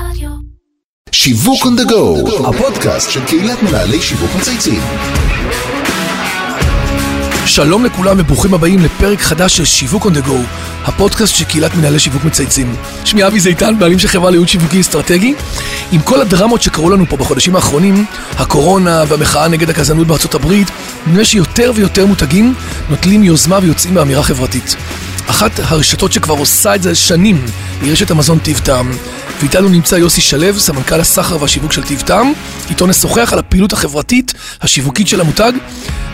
רדיו. שיווק on the go, הפודקאסט של קהילת מנהלי שיווק מצייצים. שלום לכולם וברוכים הבאים לפרק חדש של שיווק on the go, הפודקאסט של קהילת מנהלי שיווק מצייצים. שמי אבי זיתן, בעלים של חברה לייעוד שיווקי אסטרטגי. עם כל הדרמות שקרו לנו פה בחודשים האחרונים, הקורונה והמחאה נגד הגזענות בארצות הברית, נראה שיותר ויותר מותגים נוטלים יוזמה ויוצאים באמירה חברתית. אחת הרשתות שכבר עושה את זה שנים היא רשת המזון טיב טעם. ואיתנו נמצא יוסי שלו, סמנכ"ל הסחר והשיווק של טיב טעם. איתו נשוחח על הפעילות החברתית, השיווקית של המותג,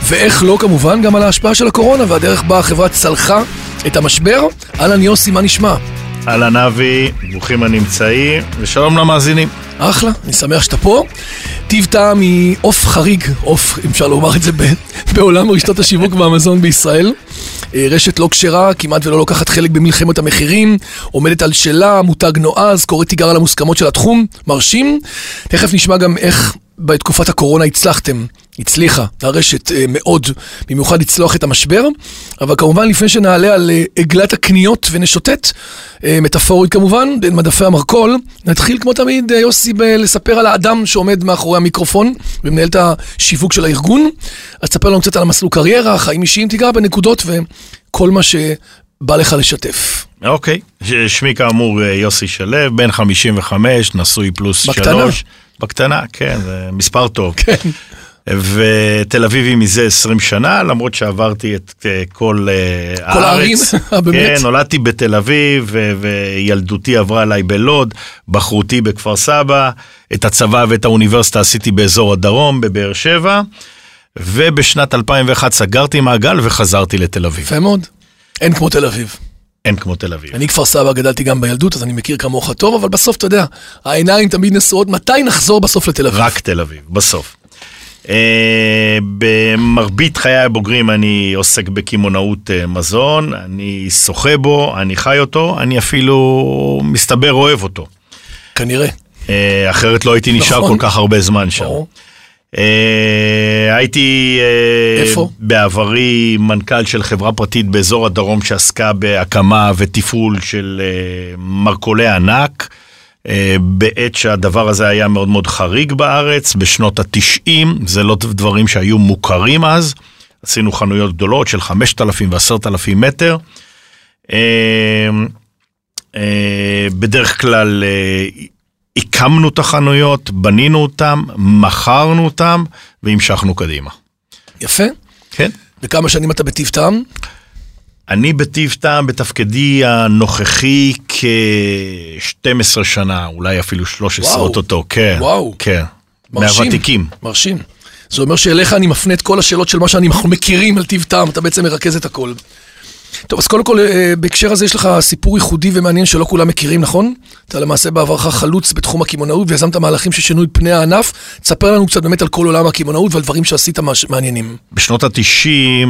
ואיך לא כמובן גם על ההשפעה של הקורונה והדרך בה החברה צלחה את המשבר. אהלן יוסי, מה נשמע? אהלן אבי, ברוכים הנמצאים, ושלום למאזינים. אחלה, אני שמח שאתה פה. טיב טעם היא עוף חריג, עוף, אם אפשר לומר את זה, בעולם רשתות השיווק והמזון בישראל. אה, רשת לא כשרה, כמעט ולא לוקחת חלק במלחמת המחירים, עומדת על שלה, מותג נועז, קורא תיגר על המוסכמות של התחום, מרשים. תכף נשמע גם איך בתקופת הקורונה הצלחתם, הצליחה הרשת אה, מאוד, במיוחד לצלוח את המשבר. אבל כמובן, לפני שנעלה על אה, עגלת הקניות ונשוטט, אה, מטאפורית כמובן, בין מדפי המרכול, נתחיל כמו תמיד, יוסי, לספר על האדם שעומד מאחורי המיקרופון ומנהל את השיווק של הארגון. אז תספר לנו קצת על המסלול קריירה, חיים אישיים, תיגע בנקודות וכל מה שבא לך לשתף. אוקיי, ש- שמי כאמור יוסי שלו, בן 55, נשוי פלוס בקטנה. שלוש. בקטנה, כן, זה מספר טוב. כן. ותל אביבי מזה 20 שנה, למרות שעברתי את אה, כל אה, כל הערים? אה, באמת? כן, נולדתי בתל אביב, ו- וילדותי עברה עליי בלוד, בחרותי בכפר סבא, את הצבא ואת האוניברסיטה עשיתי באזור הדרום, בבאר שבע, ובשנת 2001 סגרתי מעגל וחזרתי לתל אביב. יפה מאוד. אין כמו תל אביב. אין כמו תל אביב. אני כפר סבא גדלתי גם בילדות, אז אני מכיר כמוך טוב, אבל בסוף, אתה יודע, העיניים תמיד נשואות, מתי נחזור בסוף לתל אביב? רק תל אביב, בסוף. אה, במרבית חיי הבוגרים אני עוסק בקמעונאות אה, מזון, אני שוחה בו, אני חי אותו, אני אפילו מסתבר אוהב אותו. כנראה. אה, אחרת לא הייתי נשאר נכון. כל כך הרבה זמן שם. ברור. אה, הייתי אה, איפה? בעברי מנכ"ל של חברה פרטית באזור הדרום שעסקה בהקמה ותפעול של אה, מרכולי ענק. בעת שהדבר הזה היה מאוד מאוד חריג בארץ, בשנות התשעים, זה לא דברים שהיו מוכרים אז. עשינו חנויות גדולות של 5,000 ו-10,000 מטר. בדרך כלל הקמנו את החנויות, בנינו אותן, מכרנו אותן והמשכנו קדימה. יפה. כן. וכמה שנים אתה בטיב טעם? אני בטיב טעם בתפקידי הנוכחי כ-12 שנה, אולי אפילו 13 וואו. אוטוטו, כן. וואו. כן. מרשים. מהוותיקים. מרשים. זה אומר שאליך אני מפנה את כל השאלות של מה שאנחנו מכירים על טיב טעם, אתה בעצם מרכז את הכל. טוב, אז קודם כל, אה, בהקשר הזה יש לך סיפור ייחודי ומעניין שלא כולם מכירים, נכון? אתה למעשה בעברך חלוץ בתחום הקמעונאות ויזמת מהלכים ששינו את פני הענף. תספר לנו קצת באמת על כל עולם הקמעונאות ועל דברים שעשית מעניינים. בשנות ה-90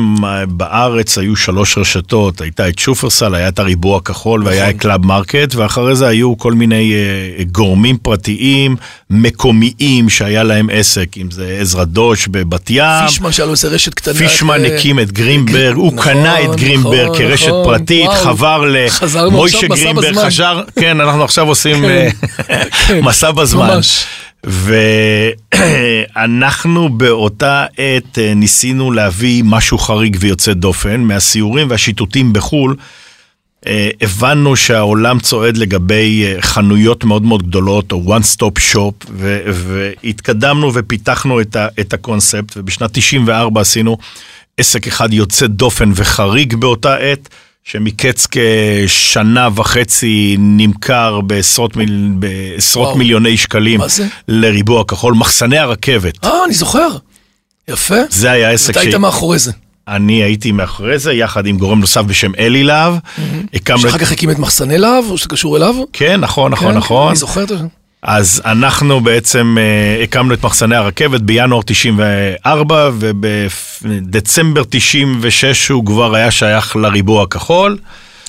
בארץ היו שלוש רשתות, הייתה את שופרסל, היה את הריבוע הכחול והיה נכון. את קלאב מרקט, ואחרי זה היו כל מיני אה, גורמים פרטיים, מקומיים, שהיה להם עסק, אם זה עזרא דוש בבת ים. פישמן שהיה לו איזה רשת קטנה. פישמן אה, הקים את גרינברג, הוא נכון, קנה את גרינברג נכון, כרשת נכון, פרטית, וואו. חבר למוישה גרינברג. חזר, כן, אנחנו עכשיו עושים אה, כן, מסע בזמן. ממש. ואנחנו באותה עת אה, ניסינו להביא משהו חריג ויוצא דופן מהסיורים והשיטוטים בחו"ל. אה, הבנו שהעולם צועד לגבי חנויות מאוד מאוד גדולות, או one stop shop, והתקדמנו ופיתחנו את, ה- את הקונספט, ובשנת 94 עשינו עסק אחד יוצא דופן וחריג באותה עת, שמקץ כשנה וחצי נמכר בעשרות, מיל... בעשרות וואו. מיליוני שקלים? לריבוע כחול, מחסני הרכבת. אה, אני זוכר. יפה. זה היה עסק אתה היית מאחורי זה. אני הייתי מאחורי זה, יחד עם גורם נוסף בשם אלי להב. את שאחר כך הקים את מחסני להב, או שזה קשור אליו? כן, נכון, נכון, כן, נכון. אני זוכר את זה. אז אנחנו בעצם אה, הקמנו את מחסני הרכבת בינואר 94, ובדצמבר 96 הוא כבר היה שייך לריבוע הכחול.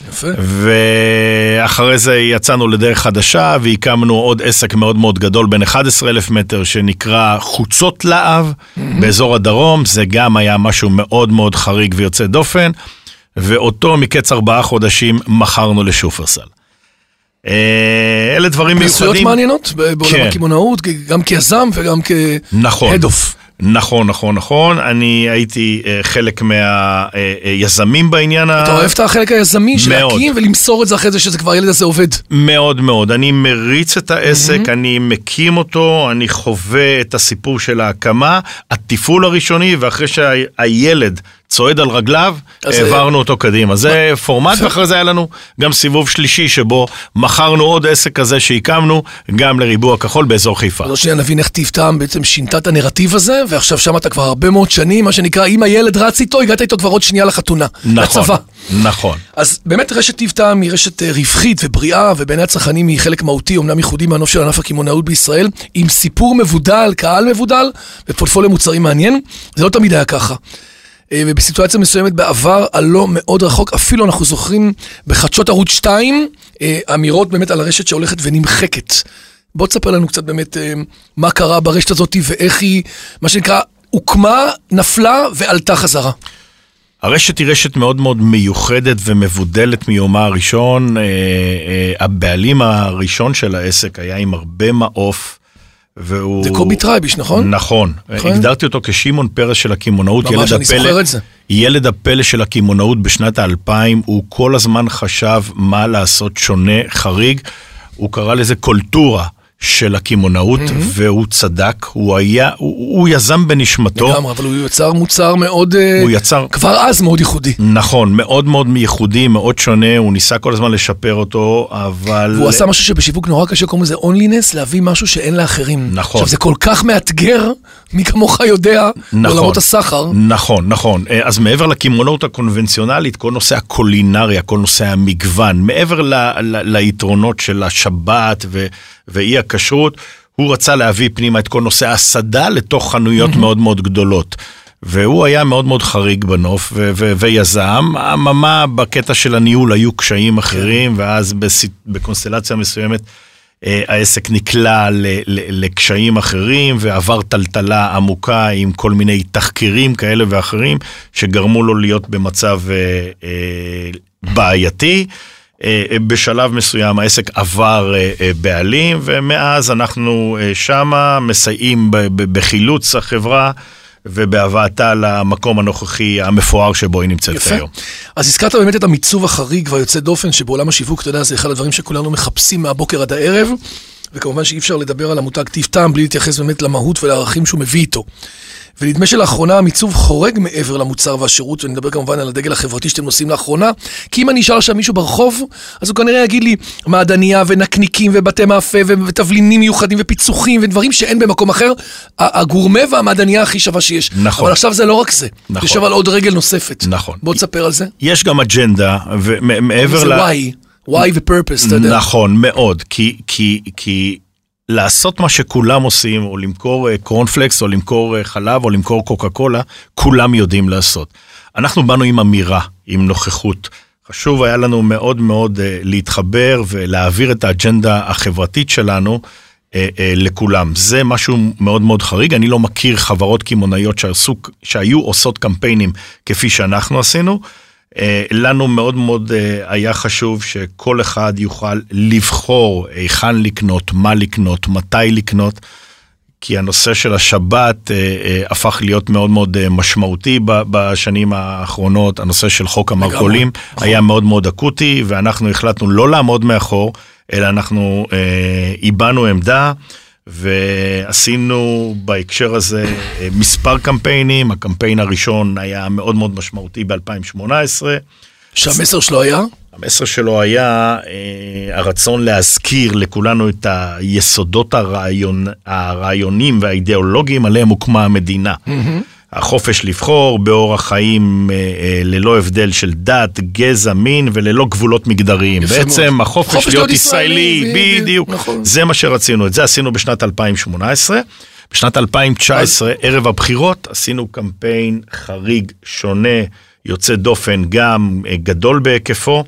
יפה. ואחרי זה יצאנו לדרך חדשה והקמנו עוד עסק מאוד מאוד גדול בין 11,000 מטר שנקרא חוצות להב באזור הדרום, זה גם היה משהו מאוד מאוד חריג ויוצא דופן, ואותו מקץ ארבעה חודשים מכרנו לשופרסל. אה, אלה דברים מיוחדים. מעניינות ב- בעולם כן. הקמעונאות, גם כיזם וגם נכון. כ-head of. נכון, נכון, נכון. אני הייתי אה, חלק מהיזמים בעניין ה... אתה אוהב את החלק היזמי של מאוד. להקים ולמסור את זה אחרי זה שזה כבר הילד הזה עובד. מאוד מאוד. אני מריץ את העסק, mm-hmm. אני מקים אותו, אני חווה את הסיפור של ההקמה, התפעול הראשוני, ואחרי שהילד צועד על רגליו, העברנו אותו קדימה. זה פורמט, ואחרי זה היה לנו גם סיבוב שלישי, שבו מכרנו עוד עסק כזה שהקמנו, גם לריבוע כחול באזור חיפה. עוד שנייה נבין איך טיב טעם בעצם שינתה את הנרטיב הזה, ועכשיו שם אתה כבר הרבה מאוד שנים, מה שנקרא, אם הילד רץ איתו, הגעת איתו כבר עוד שנייה לחתונה. נכון, לצבא. נכון. אז באמת רשת טיב טעם היא רשת אה, רווחית ובריאה, ובעיני הצרכנים היא חלק מהותי, אמנם ייחודי מהנוף של ענף הקמעונאות בישראל, עם סיפור מבודל, קהל מבודל, ופורטפוליו מוצרים מעניין. זה לא תמיד היה ככה. אה, ובסיטואציה מסוימת בעבר, הלא מאוד רחוק, אפילו אנחנו זוכרים בחדשות ערוץ 2, אה, אמירות באמת על הרשת שהולכת ונמחקת. בוא תספר לנו קצת באמת אה, מה קרה ברשת הזאת ואיך היא, מה שנקרא, הוקמה, נפלה ועלתה חזרה. הרשת היא רשת מאוד מאוד מיוחדת ומבודלת מיומה הראשון. הבעלים הראשון של העסק היה עם הרבה מעוף. והוא... זה קובי טרייביש, נכון? נכון. נכון. הגדרתי אותו כשמעון פרס של הקמעונאות. ממש, אני הפלא- זוכר את זה. ילד הפלא של הקמעונאות בשנת האלפיים, הוא כל הזמן חשב מה לעשות שונה, חריג. הוא קרא לזה קולטורה של הקמעונאות, והוא צדק. הוא היה, הוא, הוא יזם בנשמתו. לגמרי, אבל הוא יצר מוצר מאוד, אה, הוא יצר... כבר אז מאוד ייחודי. נכון, מאוד מאוד ייחודי, מאוד שונה, הוא ניסה כל הזמן לשפר אותו, אבל... והוא עשה משהו שבשיווק נורא קשה, קוראים לזה אונלינס, להביא משהו שאין לאחרים. נכון. עכשיו, זה כל כך מאתגר, מי כמוך יודע, נכון. בעולמות הסחר. נכון, נכון. אה, אז מעבר לקמעונאות הקונבנציונלית, כל נושא הקולינריה, כל נושא המגוון, מעבר ל, ל, ליתרונות של השבת ו, ואי הכשרות, הוא רצה להביא פנימה את כל נושא ההסעדה לתוך חנויות מאוד מאוד גדולות. והוא היה מאוד מאוד חריג בנוף ו- ו- ויזם, אממה בקטע של הניהול היו קשיים אחרים, ואז בס- בקונסטלציה מסוימת אה, העסק נקלע ל- ל- לקשיים אחרים ועבר טלטלה עמוקה עם כל מיני תחקירים כאלה ואחרים שגרמו לו להיות במצב אה, אה, בעייתי. אה, אה, בשלב מסוים העסק עבר אה, בעלים ומאז אנחנו שמה מסייעים בחילוץ החברה ובהבאתה למקום הנוכחי המפואר שבו היא נמצאת יפה. היום. אז הזכרת באמת את המיצוב החריג והיוצא דופן, שבעולם השיווק, אתה יודע, זה אחד הדברים שכולנו מחפשים מהבוקר עד הערב, וכמובן שאי אפשר לדבר על המותג טיב טעם בלי להתייחס באמת למהות ולערכים שהוא מביא איתו. ונדמה שלאחרונה המיצוב חורג מעבר למוצר והשירות, ואני מדבר כמובן על הדגל החברתי שאתם נושאים לאחרונה, כי אם אני אשאל עכשיו מישהו ברחוב, אז הוא כנראה יגיד לי מעדניה ונקניקים ובתי מאפה ותבלינים מיוחדים ופיצוחים ודברים שאין במקום אחר. הגורמה והמעדניה הכי שווה שיש. נכון. אבל עכשיו זה לא רק זה. נכון. יושב על עוד רגל נוספת. נכון. בוא תספר על זה. יש גם אג'נדה, ומעבר זה ל... why, why ו-purpose, אתה יודע. נכון, מאוד, כי, כי, כי לעשות מה שכולם עושים, או למכור אה, קורנפלקס, או למכור אה, חלב, או למכור קוקה קולה, כולם יודעים לעשות. אנחנו באנו עם אמירה, עם נוכחות. חשוב היה לנו מאוד מאוד אה, להתחבר ולהעביר את האג'נדה החברתית שלנו אה, אה, לכולם. זה משהו מאוד מאוד חריג, אני לא מכיר חברות קמעונאיות שהיו עושות קמפיינים כפי שאנחנו עשינו. אה, לנו מאוד מאוד אה, היה חשוב שכל אחד יוכל לבחור היכן לקנות, מה לקנות, מתי לקנות. כי הנושא של השבת אה, הפך להיות מאוד מאוד משמעותי בשנים האחרונות, הנושא של חוק המרכולים נכון. היה מאוד מאוד אקוטי, ואנחנו החלטנו לא לעמוד מאחור, אלא אנחנו איבדנו עמדה. ועשינו בהקשר הזה אה, מספר קמפיינים, הקמפיין הראשון היה מאוד מאוד משמעותי ב-2018. שהמסר שלו היה? המסר שלו היה אה, הרצון להזכיר לכולנו את היסודות הרעיון, הרעיונים והאידיאולוגיים עליהם הוקמה המדינה. החופש לבחור באורח חיים אה, אה, ללא הבדל של דת, גזע, מין וללא גבולות מגדריים. בעצם מאוד. החופש חופש להיות להיות ישראלי, ישראלי, בדיוק, בדיוק. נכון. זה מה שרצינו, את זה עשינו בשנת 2018. בשנת 2019, ערב הבחירות, עשינו קמפיין חריג, שונה, יוצא דופן, גם אה, גדול בהיקפו.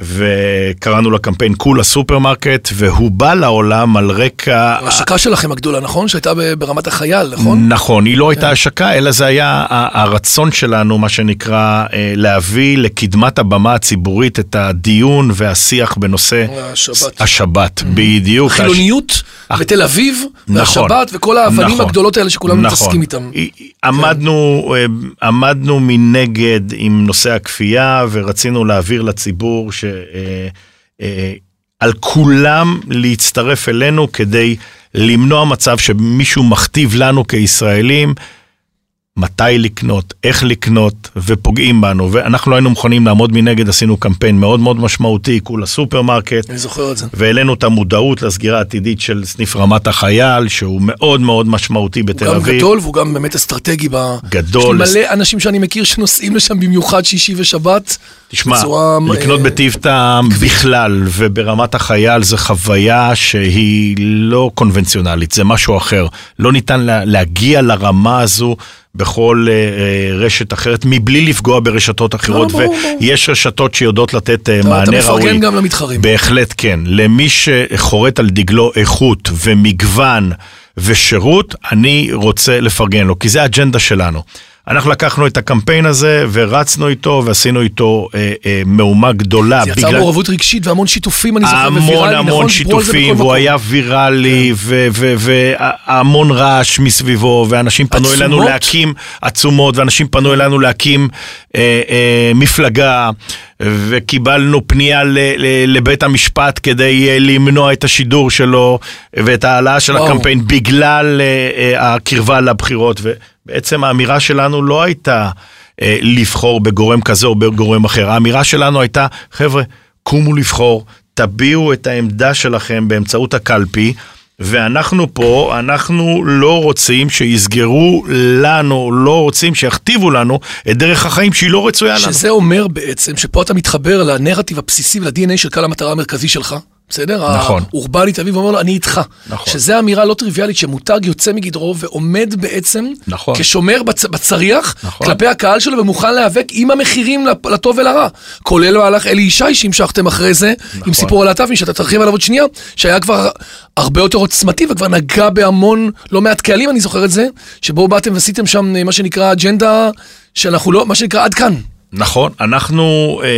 וקראנו לקמפיין כולה סופרמרקט, והוא בא לעולם על רקע... ההשקה שלכם הגדולה, נכון? שהייתה ברמת החייל, נכון? נכון, היא לא הייתה השקה, אלא זה היה הרצון שלנו, מה שנקרא, אה, להביא לקדמת הבמה הציבורית את הדיון והשיח בנושא השבת. השבת, בדיוק. החילוניות בתל אביב, נכון. והשבת, וכל האבנים נכון. הגדולות האלה שכולנו נכון. מתעסקים איתם. אה, עמדנו מנגד עם נושא הכפייה ורצינו להעביר לציבור ש... אה, אה, על כולם להצטרף אלינו כדי למנוע מצב שמישהו מכתיב לנו כישראלים מתי לקנות, איך לקנות, ופוגעים בנו. ואנחנו לא היינו מוכנים לעמוד מנגד, עשינו קמפיין מאוד מאוד משמעותי, כולה סופרמרקט. אני זוכר את זה. והעלינו את המודעות לסגירה העתידית של סניף רמת החייל, שהוא מאוד מאוד משמעותי בתל הוא גם אביב. גדול והוא גם באמת אסטרטגי. ב... גדול. יש לי מלא אנשים שאני מכיר שנוסעים לשם במיוחד שישי ושבת. תשמע, בצורה, לקנות אה, בטיב טעם בכלל וברמת החייל זה חוויה שהיא לא קונבנציונלית, זה משהו אחר. לא ניתן לה, להגיע לרמה הזו בכל אה, אה, רשת אחרת, מבלי לפגוע ברשתות אחרות, ברור, ברור. ויש רשתות שיודעות לתת אה, אתה מענה ראוי. מפרגן גם למתחרים. בהחלט כן. למי שחורט על דגלו איכות ומגוון ושירות, אני רוצה לפרגן לו, כי זה האג'נדה שלנו. אנחנו לקחנו את הקמפיין הזה ורצנו איתו ועשינו איתו אה, אה, מהומה גדולה. זה יצר מעורבות רגשית והמון שיתופים, אני זוכר, המון וויראלי, המון נכון? על זה שיתופים, והוא. כן. היה ויראלי, והמון רעש מסביבו, ואנשים פנו אלינו עצומות? להקים עצומות, ואנשים פנו אלינו להקים אה, אה, מפלגה, וקיבלנו פנייה ל, ל, לבית המשפט כדי אה, למנוע את השידור שלו, ואת ההעלאה של וואו. הקמפיין בגלל אה, אה, הקרבה לבחירות, ובעצם האמירה שלנו לא הייתה אה, לבחור בגורם כזה או בגורם אחר, האמירה שלנו הייתה, חבר'ה, קומו לבחור, תביעו את העמדה שלכם באמצעות הקלפי. ואנחנו פה, אנחנו לא רוצים שיסגרו לנו, לא רוצים שיכתיבו לנו את דרך החיים שהיא לא רצויה לנו. שזה אומר בעצם שפה אתה מתחבר לנרטיב הבסיסי ול-DNA של קהל המטרה המרכזי שלך. בסדר? נכון. האורבני תל אביב אומר לו, אני איתך. נכון. שזה אמירה לא טריוויאלית שמותג יוצא מגדרו ועומד בעצם נכון. כשומר בצ... בצריח נכון. כלפי הקהל שלו ומוכן להיאבק עם המחירים לטוב ולרע. כולל מהלך אלי ישי שהמשכתם אחרי זה, עם נכון. סיפור הלהט"בים שאתה תרחיב עליו עוד שנייה, שהיה כבר הרבה יותר עוצמתי וכבר נגע בהמון, לא מעט קהלים, אני זוכר את זה, שבו באתם ועשיתם שם אה, מה שנקרא אג'נדה, שאנחנו לא, מה שנקרא עד כאן. נכון, אנחנו אה,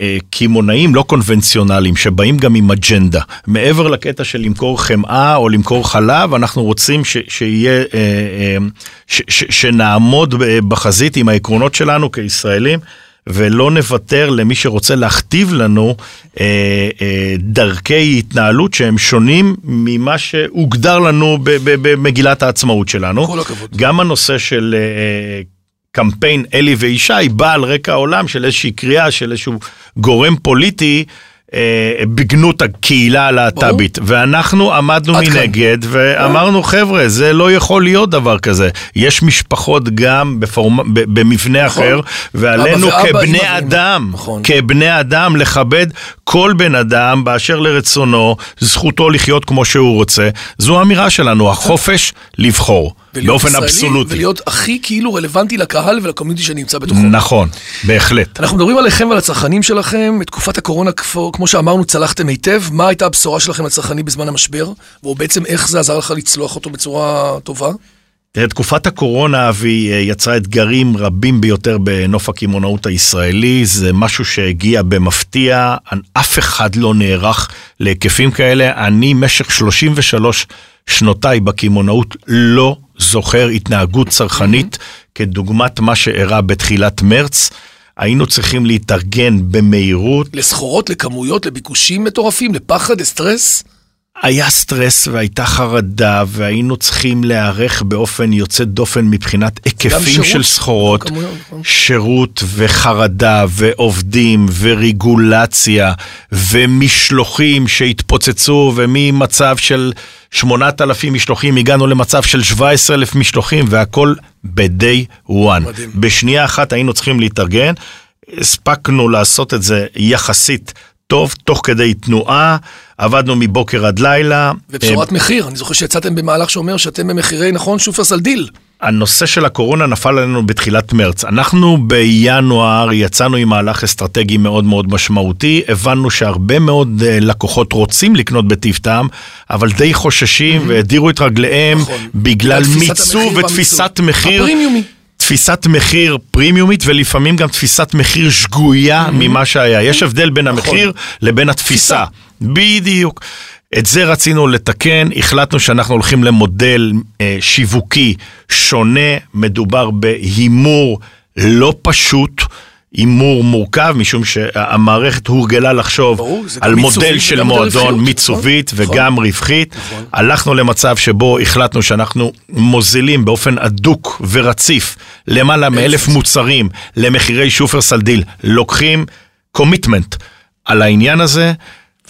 אה, קמעונאים לא קונבנציונליים שבאים גם עם אג'נדה. מעבר לקטע של למכור חמאה או למכור חלב, אנחנו רוצים ש, שיהיה, אה, אה, ש, ש, שנעמוד ב- בחזית עם העקרונות שלנו כישראלים. ולא נוותר למי שרוצה להכתיב לנו אה, אה, דרכי התנהלות שהם שונים ממה שהוגדר לנו במגילת העצמאות שלנו. כל הכבוד. גם הנושא של אה, קמפיין אלי וישי בא על רקע העולם של איזושהי קריאה של איזשהו גורם פוליטי. אה, בגנות הקהילה הלהט"בית, ואנחנו עמדנו עד כאן. מנגד ואמרנו חבר'ה זה לא יכול להיות דבר כזה, יש משפחות גם בפורמ... ב- במבנה נכון. אחר ועלינו אבא כבני ואמא. אדם, נכון. כבני אדם לכבד כל בן אדם באשר לרצונו, זכותו לחיות כמו שהוא רוצה, זו האמירה שלנו, החופש לבחור, באופן אבסולוטי. ולהיות הכי כאילו רלוונטי לקהל ולקומיוניטי שנמצא בתוכו. נכון, בהחלט. אנחנו מדברים עליכם ועל הצרכנים שלכם, בתקופת הקורונה, כמו שאמרנו, צלחתם היטב. מה הייתה הבשורה שלכם לצרכנים בזמן המשבר? או בעצם איך זה עזר לך לצלוח אותו בצורה טובה? תראה, תקופת הקורונה, אבי, אה, יצרה אתגרים רבים ביותר בנוף הקמעונאות הישראלי. זה משהו שהגיע במפתיע, אף אחד לא נערך להיקפים כאלה. אני, משך 33 שנותיי בקמעונאות, לא זוכר התנהגות צרכנית כדוגמת מה שאירע בתחילת מרץ. היינו צריכים להתארגן במהירות, לסחורות, לכמויות, לביקושים מטורפים, לפחד, לסטרס? היה סטרס והייתה חרדה והיינו צריכים להיערך באופן יוצא דופן מבחינת היקפים של סחורות, נכון. שירות וחרדה ועובדים ורגולציה ומשלוחים שהתפוצצו וממצב של 8,000 משלוחים הגענו למצב של 17,000 משלוחים והכל ב-day one. מדהים. בשנייה אחת היינו צריכים להתארגן, הספקנו לעשות את זה יחסית טוב, תוך כדי תנועה, עבדנו מבוקר עד לילה. ובשורת מחיר, אני זוכר שיצאתם במהלך שאומר שאתם במחירי, נכון, שופרסל דיל. הנושא של הקורונה נפל עלינו בתחילת מרץ. אנחנו בינואר יצאנו עם מהלך אסטרטגי מאוד מאוד משמעותי, הבנו שהרבה מאוד אה, לקוחות רוצים לקנות בטיב טעם, אבל די חוששים והדירו את רגליהם נכון. בגלל מיצוב ותפיסת. מחיר. הפרימיומי. תפיסת מחיר פרימיומית ולפעמים גם תפיסת מחיר שגויה ממה שהיה. יש הבדל בין המחיר לבין התפיסה. בדיוק. את זה רצינו לתקן, החלטנו שאנחנו הולכים למודל אה, שיווקי שונה, מדובר בהימור לא פשוט. הימור מורכב, משום שהמערכת הורגלה לחשוב ברור, על מיצובית מודל של וגם מועדון מיצובית נכון, וגם רווחית. נכון. הלכנו למצב שבו החלטנו שאנחנו מוזילים באופן הדוק ורציף למעלה מאלף מוצרים למחירי שופרסל דיל, לוקחים commitment על העניין הזה.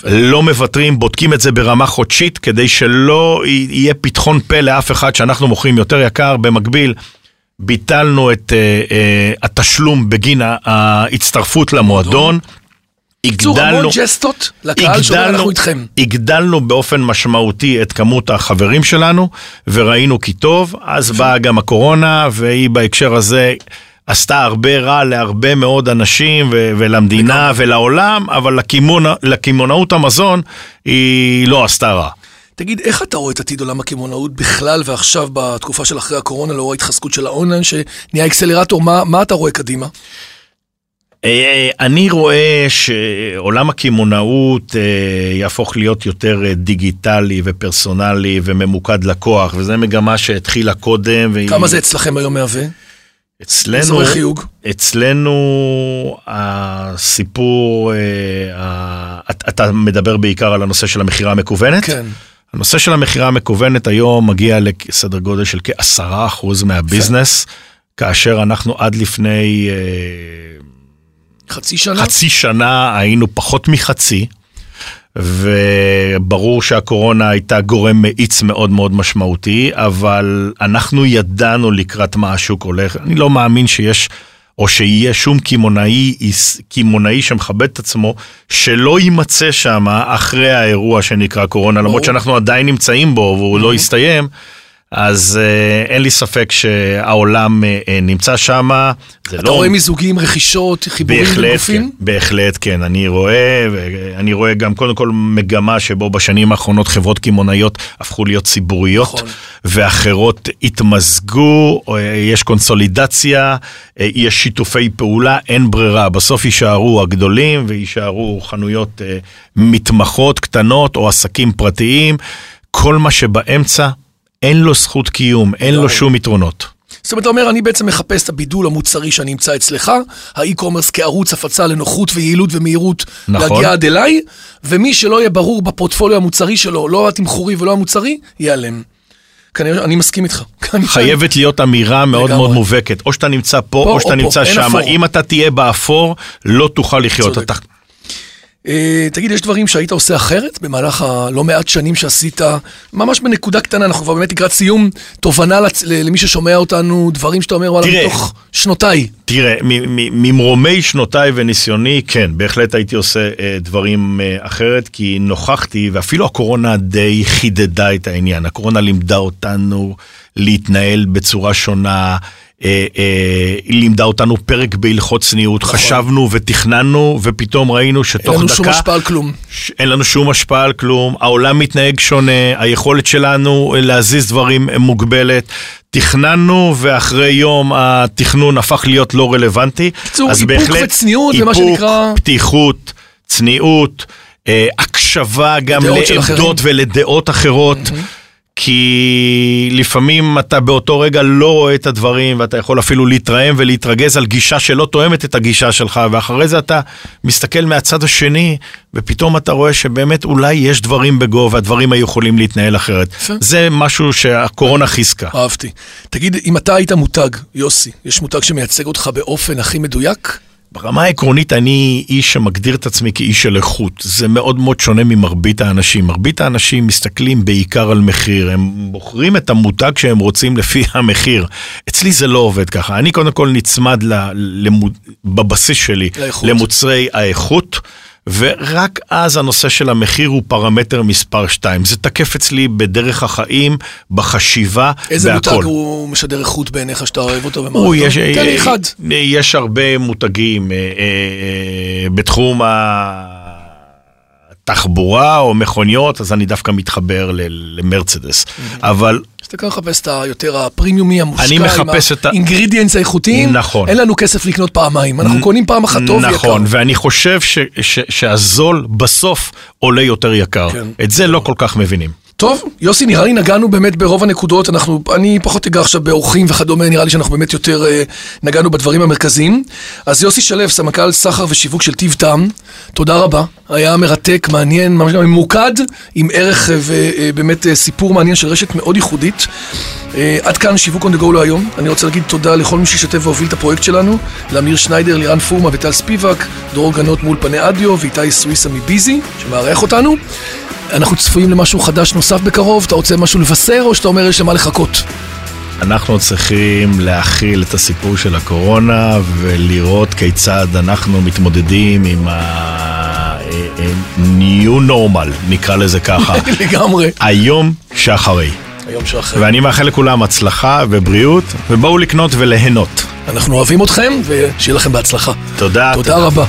לא מוותרים, בודקים את זה ברמה חודשית כדי שלא יהיה פתחון פה לאף אחד שאנחנו מוכרים יותר יקר. במקביל, ביטלנו את אה, אה, התשלום בגין ההצטרפות למועדון. בקיצור, המון ג'סטות לקהל שאומר אנחנו איתכם. הגדלנו באופן משמעותי את כמות החברים שלנו, וראינו כי טוב, אז באה גם הקורונה, והיא בהקשר הזה עשתה הרבה רע להרבה מאוד אנשים ו- ולמדינה ולעולם, אבל לקמעונא- לקמעונאות המזון היא לא עשתה רע. תגיד, איך אתה רואה את עתיד עולם הקמעונאות בכלל ועכשיו בתקופה של אחרי הקורונה, לאור ההתחזקות של האונליין שנהיה אקסלרטור, מה, מה אתה רואה קדימה? אה, אני רואה שעולם הקמעונאות אה, יהפוך להיות יותר אה, דיגיטלי ופרסונלי וממוקד לקוח, וזו מגמה שהתחילה קודם. והיא- כמה זה אצלכם היום מהווה? אצלנו? אצלנו הסיפור, אה, אתה מדבר בעיקר על הנושא של המכירה המקוונת? כן. הנושא של המכירה המקוונת היום מגיע לסדר גודל של כעשרה אחוז מהביזנס, כאשר אנחנו עד לפני אה, חצי שנה? חצי שנה היינו פחות מחצי, וברור שהקורונה הייתה גורם מאיץ מאוד מאוד משמעותי, אבל אנחנו ידענו לקראת מה השוק הולך. אני לא מאמין שיש... או שיהיה שום קמעונאי, קמעונאי שמכבד את עצמו, שלא יימצא שם אחרי האירוע שנקרא קורונה, למרות שאנחנו עדיין נמצאים בו והוא לא הסתיים, אז אה, אין לי ספק שהעולם אה, אה, נמצא שם. אתה לא... רואה מיזוגים, רכישות, חיבורים בהחלט כן? בהחלט כן, אני רואה, ואני רואה גם קודם כל מגמה שבו בשנים האחרונות חברות קמעונאיות הפכו להיות ציבוריות, נכון. ואחרות התמזגו, יש קונסולידציה, יש שיתופי פעולה, אין ברירה, בסוף יישארו הגדולים ויישארו חנויות מתמחות, קטנות או עסקים פרטיים, כל מה שבאמצע. אין לו זכות קיום, אין לו לא. שום יתרונות. זאת אומרת, אתה אומר, אני בעצם מחפש את הבידול המוצרי שאני אמצא אצלך, האי-קומרס כערוץ הפצה לנוחות ויעילות ומהירות נכון. להגיע עד אליי, ומי שלא יהיה ברור בפורטפוליו המוצרי שלו, לא התמחורי ולא המוצרי, ייעלם. כנראה, אני מסכים איתך. חייבת להיות אמירה מאוד לגמרי. מאוד מובהקת. או שאתה נמצא פה, פה או שאתה או פה, נמצא אין שם. אם אתה תהיה באפור, לא תוכל לחיות. צודק. אתה... אה, תגיד, יש דברים שהיית עושה אחרת במהלך הלא מעט שנים שעשית, ממש בנקודה קטנה, אנחנו כבר באמת לקראת סיום, תובנה לצ... למי ששומע אותנו, דברים שאתה אומר, וואלה. מתוך שנותיי. תראה, ממרומי שנותיי וניסיוני, כן, בהחלט הייתי עושה אה, דברים אה, אחרת, כי נוכחתי, ואפילו הקורונה די חידדה את העניין. הקורונה לימדה אותנו להתנהל בצורה שונה. אה, אה, היא לימדה אותנו פרק בהלכות צניעות, חשבנו ותכננו ופתאום ראינו אין שתוך לנו דקה שום השפעה על כלום. ש- אין לנו שום השפעה על כלום, העולם מתנהג שונה, היכולת שלנו להזיז דברים מוגבלת. תכננו ואחרי יום התכנון הפך להיות לא רלוונטי. בקיצור, אז איפוק וצניעות ומה איפוק, שנקרא- פתיחות, צניעות, אה, הקשבה גם לעמדות אחרים. ולדעות אחרות. כי לפעמים אתה באותו רגע לא רואה את הדברים ואתה יכול אפילו להתרעם ולהתרגז על גישה שלא תואמת את הגישה שלך ואחרי זה אתה מסתכל מהצד השני ופתאום אתה רואה שבאמת אולי יש דברים בגו והדברים היו יכולים להתנהל אחרת. זה משהו שהקורונה חיזקה. אהבתי. תגיד, אם אתה היית מותג, יוסי, יש מותג שמייצג אותך באופן הכי מדויק? ברמה העקרונית אני איש שמגדיר את עצמי כאיש של איכות. זה מאוד מאוד שונה ממרבית האנשים. מרבית האנשים מסתכלים בעיקר על מחיר, הם בוחרים את המותג שהם רוצים לפי המחיר. אצלי זה לא עובד ככה. אני קודם כל נצמד ל, למוד, בבסיס שלי לאיכות. למוצרי האיכות. ורק אז הנושא של המחיר הוא פרמטר מספר 2. זה תקף אצלי בדרך החיים, בחשיבה, איזה בהכל. מותג הוא משדר איכות בעיניך שאתה אוהב אותו ומה הוא, אותו? יש, תן לי אחד. יש הרבה מותגים אה, אה, בתחום התחבורה או מכוניות, אז אני דווקא מתחבר למרצדס. אבל אז אתה כאן מחפש את היותר הפרימיומי, המושקע, עם האינגרידיאנס האיכותיים. נכון. אין לנו כסף לקנות פעמיים, אנחנו קונים פעם אחת טוב ויקר. נכון, ואני חושב ש, ש, שהזול בסוף עולה יותר יקר. כן. את זה לא כל כך מבינים. טוב, יוסי, נראה לי נגענו באמת ברוב הנקודות, אנחנו, אני פחות אגע עכשיו באורחים וכדומה, נראה לי שאנחנו באמת יותר אה, נגענו בדברים המרכזיים. אז יוסי שלו, סמנכ"ל סחר ושיווק של טיב טעם, תודה רבה, היה מרתק, מעניין, ממוקד, עם ערך אה, ובאמת אה, סיפור מעניין של רשת מאוד ייחודית. אה, עד כאן שיווק on the go להיום, אני רוצה להגיד תודה לכל מי שהשתתף והוביל את הפרויקט שלנו, לאמיר שניידר, לירן פורמה וטל ספיבק, דרור גנות מול פני אדיו ואיתי סוויסה מביזי, שמארח אותנו. אנחנו צפויים למשהו חדש נוסף בקרוב, אתה רוצה משהו לבשר או שאתה אומר יש למה לחכות? אנחנו צריכים להכיל את הסיפור של הקורונה ולראות כיצד אנחנו מתמודדים עם ה-new normal, נקרא לזה ככה, לגמרי. היום שאחרי. היום שאחרי. ואני מאחל לכולם הצלחה ובריאות, ובואו לקנות וליהנות. אנחנו אוהבים אתכם ושיהיה לכם בהצלחה. תודה. תודה רבה.